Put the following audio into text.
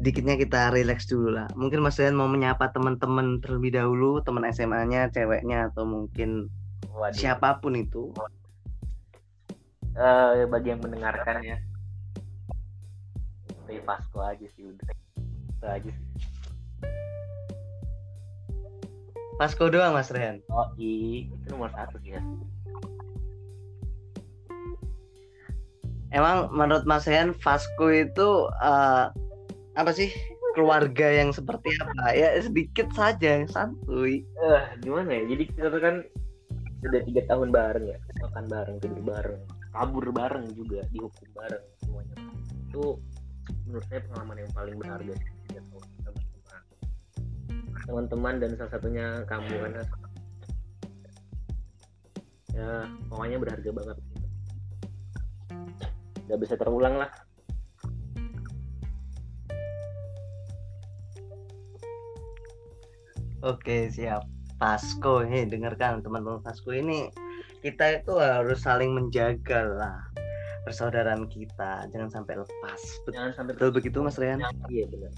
sedikitnya kita relax dulu lah. Mungkin Mas Rian mau menyapa teman-teman terlebih dahulu, teman SMA-nya, ceweknya atau mungkin Waduh. siapa pun itu. Eh, bagi yang mendengarkan ya stay Vasco aja sih udah itu aja sih Pasco doang Mas Rian. oh i itu nomor satu sih ya Emang menurut Mas Rian Vasco itu eh, apa sih? Keluarga yang seperti apa? Ya sedikit saja, santuy. eh gimana ya? Jadi kita tuh kan udah tiga tahun bareng ya. Makan bareng tidur bareng. Kabur bareng juga dihukum bareng semuanya. Itu menurut saya pengalaman yang paling berharga tiga tahun sama-sama. Teman-teman dan salah satunya kamu kan. Ya pokoknya berharga banget gitu. nggak bisa terulang lah Oke, siap. Pasco, hei dengarkan teman-teman Pasco ini kita itu harus saling menjaga lah persaudaraan kita, jangan sampai lepas. Jangan sampai betul begitu Mas Rian? iya benar